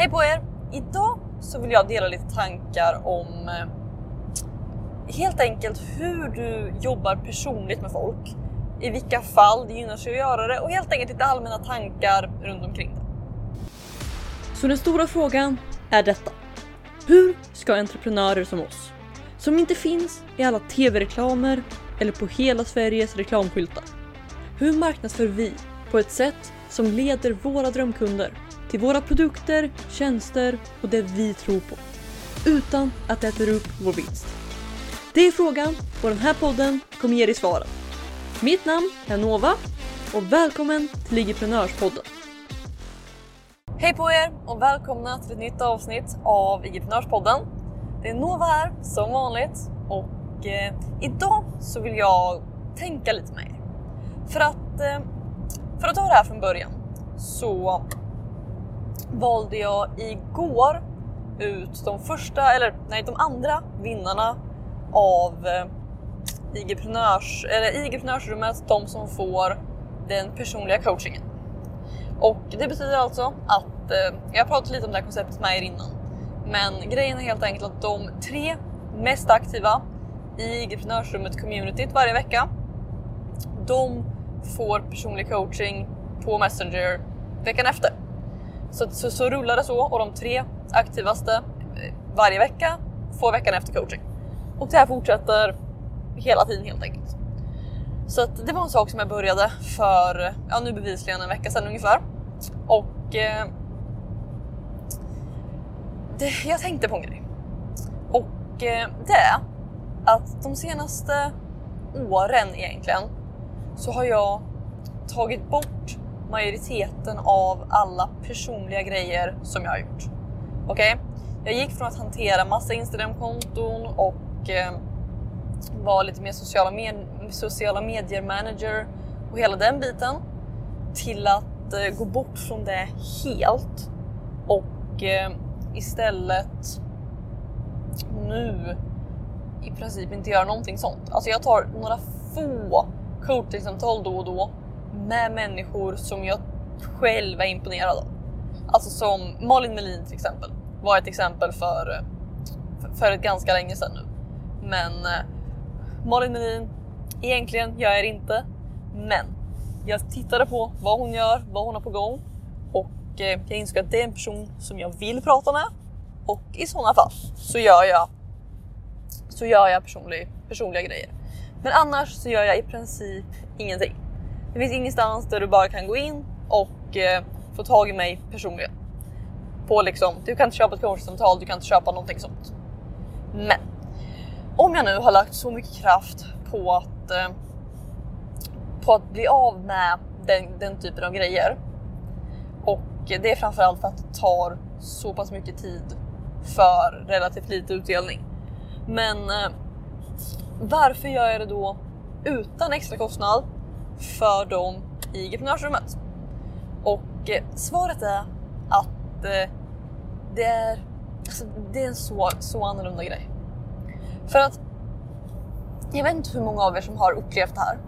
Hej på er! Idag så vill jag dela lite tankar om eh, helt enkelt hur du jobbar personligt med folk. I vilka fall det gynnar sig att göra det och helt enkelt lite allmänna tankar runt omkring det. Så den stora frågan är detta. Hur ska entreprenörer som oss, som inte finns i alla tv-reklamer eller på hela Sveriges reklamskyltar. Hur marknadsför vi på ett sätt som leder våra drömkunder till våra produkter, tjänster och det vi tror på. Utan att det äter upp vår vinst. Det är frågan och den här podden kommer ge dig svaren. Mitt namn är Nova och välkommen till Ligiprenörspodden. Hej på er och välkomna till ett nytt avsnitt av Igeprenörspodden. Det är Nova här som vanligt och eh, idag så vill jag tänka lite med er. För att, eh, för att ta det här från början så valde jag igår ut de första, eller nej de andra vinnarna av eh, IG-prenörs, eller IG-prenörsrummet, de som får den personliga coachingen. Och det betyder alltså att, eh, jag har pratat lite om det här konceptet med er innan, men grejen är helt enkelt att de tre mest aktiva i IG-prenörsrummet communityt varje vecka, de får personlig coaching på Messenger veckan efter. Så, så, så rullar det så och de tre aktivaste eh, varje vecka får veckan efter coaching. Och det här fortsätter hela tiden helt enkelt. Så att det var en sak som jag började för, ja nu bevisligen en vecka sedan ungefär. Och eh, det, jag tänkte på en grej. Och eh, det är att de senaste åren egentligen så har jag tagit bort majoriteten av alla personliga grejer som jag har gjort. Okej? Okay? Jag gick från att hantera massa Instagram-konton och eh, var lite mer sociala, med sociala medier manager och hela den biten till att eh, gå bort från det helt och eh, istället nu i princip inte göra någonting sånt. Alltså jag tar några få coachingsamtal då och då med människor som jag själv är imponerad av. Alltså som Malin Melin till exempel var ett exempel för, för ett ganska länge sedan nu. Men eh, Malin Melin, egentligen gör jag det inte. Men jag tittade på vad hon gör, vad hon har på gång och eh, jag insåg att det är en person som jag vill prata med och i sådana fall så gör jag så gör jag personlig, personliga grejer. Men annars så gör jag i princip ingenting. Det finns ingenstans där du bara kan gå in och eh, få tag i mig personligen. På liksom, du kan inte köpa ett coachsamtal, du kan inte köpa någonting sånt. Men om jag nu har lagt så mycket kraft på att, eh, på att bli av med den, den typen av grejer och det är framförallt för att det tar så pass mycket tid för relativt lite utdelning. Men eh, varför gör jag det då utan extra kostnad för dem i entreprenörsrummet? Och eh, svaret är att eh, det är, alltså, det är en så, så annorlunda grej. För att jag vet inte hur många av er som har upplevt det här,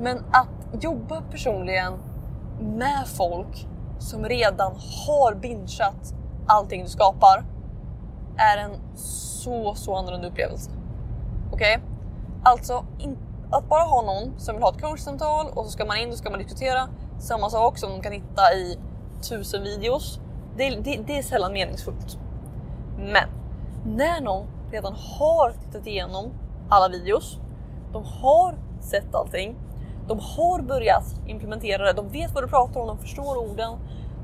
men att jobba personligen med folk som redan har bingeat allting du skapar är en så, så annorlunda upplevelse. Okej? Okay? Alltså, inte att bara ha någon som vill ha ett coachsamtal och så ska man in och ska man diskutera samma sak som de kan hitta i tusen videos. Det, det, det är sällan meningsfullt. Men när någon redan har tittat igenom alla videos, de har sett allting, de har börjat implementera det, de vet vad du pratar om, de förstår orden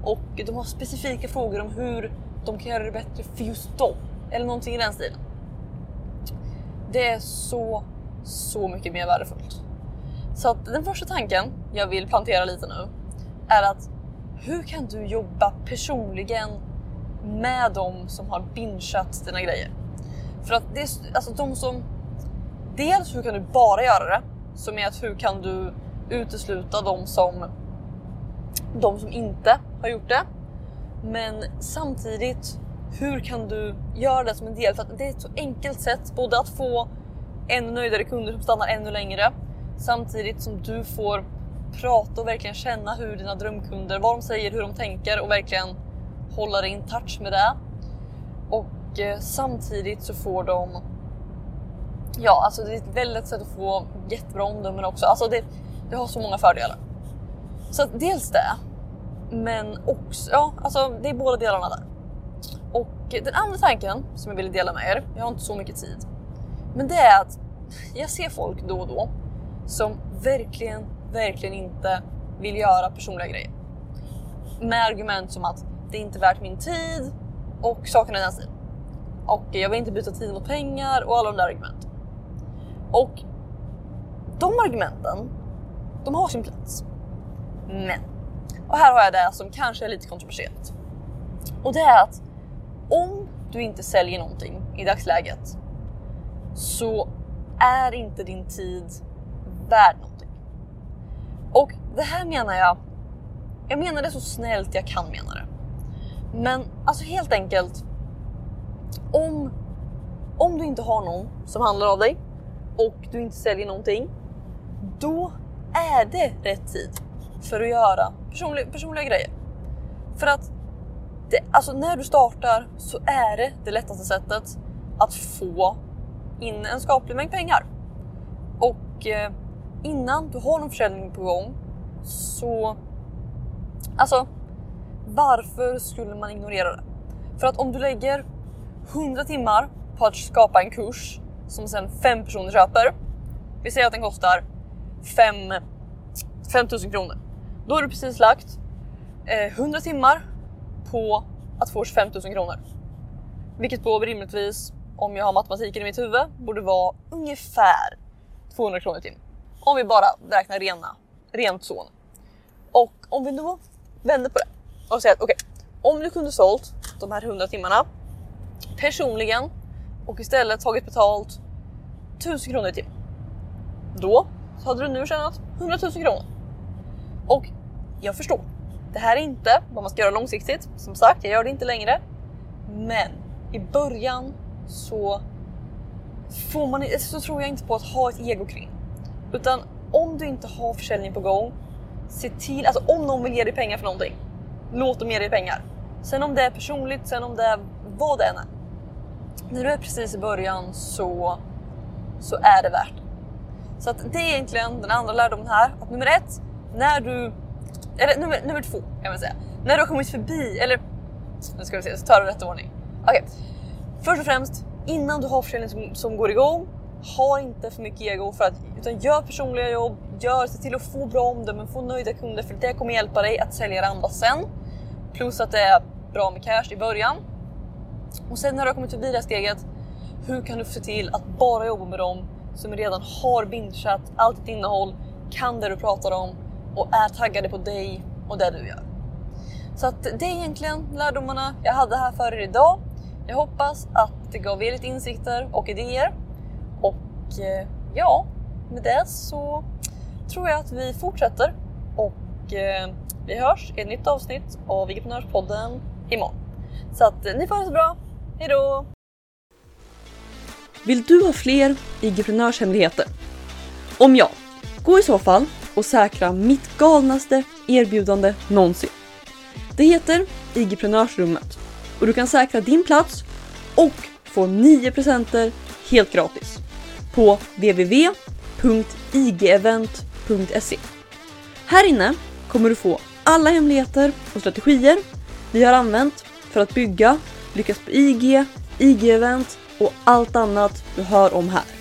och de har specifika frågor om hur de kan göra det bättre för just dem. Eller någonting i den stilen. Det är så, så mycket mer värdefullt. Så att den första tanken jag vill plantera lite nu är att hur kan du jobba personligen med de som har bingeat dina grejer? För att det är alltså de som... Dels hur kan du bara göra det? Som är att hur kan du utesluta de som, de som inte har gjort det? Men samtidigt, hur kan du göra det som en del? För att det är ett så enkelt sätt både att få ännu nöjdare kunder som stannar ännu längre samtidigt som du får prata och verkligen känna hur dina drömkunder, vad de säger, hur de tänker och verkligen hålla dig in touch med det. Och eh, samtidigt så får de Ja, alltså det är ett väldigt sätt att få jättebra omdömen också. Alltså det, det har så många fördelar. Så att dels det, men också, ja, alltså det är båda delarna där. Och den andra tanken som jag ville dela med er, jag har inte så mycket tid, men det är att jag ser folk då och då som verkligen, verkligen inte vill göra personliga grejer. Med argument som att det är inte värt min tid och sakerna i den stilen. Och jag vill inte byta tid mot pengar och alla de där argumenten. Och de argumenten, de har sin plats. Men, och här har jag det som kanske är lite kontroversiellt. Och det är att om du inte säljer någonting i dagsläget så är inte din tid värd någonting. Och det här menar jag, jag menar det så snällt jag kan mena det. Men alltså helt enkelt, om, om du inte har någon som handlar av dig och du inte säljer någonting, då är det rätt tid för att göra personliga, personliga grejer. För att det, alltså när du startar så är det det lättaste sättet att få in en skaplig mängd pengar. Och eh, innan du har någon försäljning på gång så alltså varför skulle man ignorera det? För att om du lägger 100 timmar på att skapa en kurs som sen fem personer köper. Vi säger att den kostar 5 5000 kronor. Då har du precis lagt eh, 100 timmar på att få 25 000 kronor. Vilket på rimligtvis, om jag har matematiken i mitt huvud, borde vara ungefär 200 kronor i timmen. Om vi bara räknar rena, rent så. Och om vi då vänder på det och säger att okej, okay, om du kunde sålt de här 100 timmarna personligen och istället tagit betalt 1000 kronor i timmen. Då hade du nu tjänat 100 000 kronor. Och jag förstår. Det här är inte vad man ska göra långsiktigt. Som sagt, jag gör det inte längre. Men i början så får man, så tror jag inte på att ha ett ego kring. Utan om du inte har försäljning på gång, se till, alltså om någon vill ge dig pengar för någonting, låt dem ge dig pengar. Sen om det är personligt, sen om det är vad det än är. När du är precis i början så, så är det värt det. Så att det är egentligen den andra lärdomen här. Att nummer ett, när du... Eller nummer, nummer två kan man säga. När du har kommit förbi, eller nu ska vi se, så tar det rätt ordning. Okej, okay först och främst innan du har försäljning som, som går igång, ha inte för mycket ego för att, utan gör personliga jobb, gör, se till att få bra omdömen, få nöjda kunder för det kommer hjälpa dig att sälja det andra sen. Plus att det är bra med cash i början. Och sen när du har kommit förbi det här steget, hur kan du se till att bara jobba med dem som redan har bingeat allt ditt innehåll, kan det du pratar om och är taggade på dig och det du gör. Så att det är egentligen lärdomarna jag hade här för er idag. Jag hoppas att det gav er lite insikter och idéer. Och eh, ja, med det så tror jag att vi fortsätter och eh, vi hörs i ett nytt avsnitt av Vigeprenörspodden imorgon. Så att eh, ni får ha det så bra. Hejdå! Vill du ha fler IG-prenörshemligheter? Om ja, gå i så fall och säkra mitt galnaste erbjudande någonsin. Det heter IG-prenörsrummet och du kan säkra din plats och få 9 presenter helt gratis på www.igevent.se. Här inne kommer du få alla hemligheter och strategier vi har använt för att bygga, lyckas på IG, IG-event och allt annat du hör om här.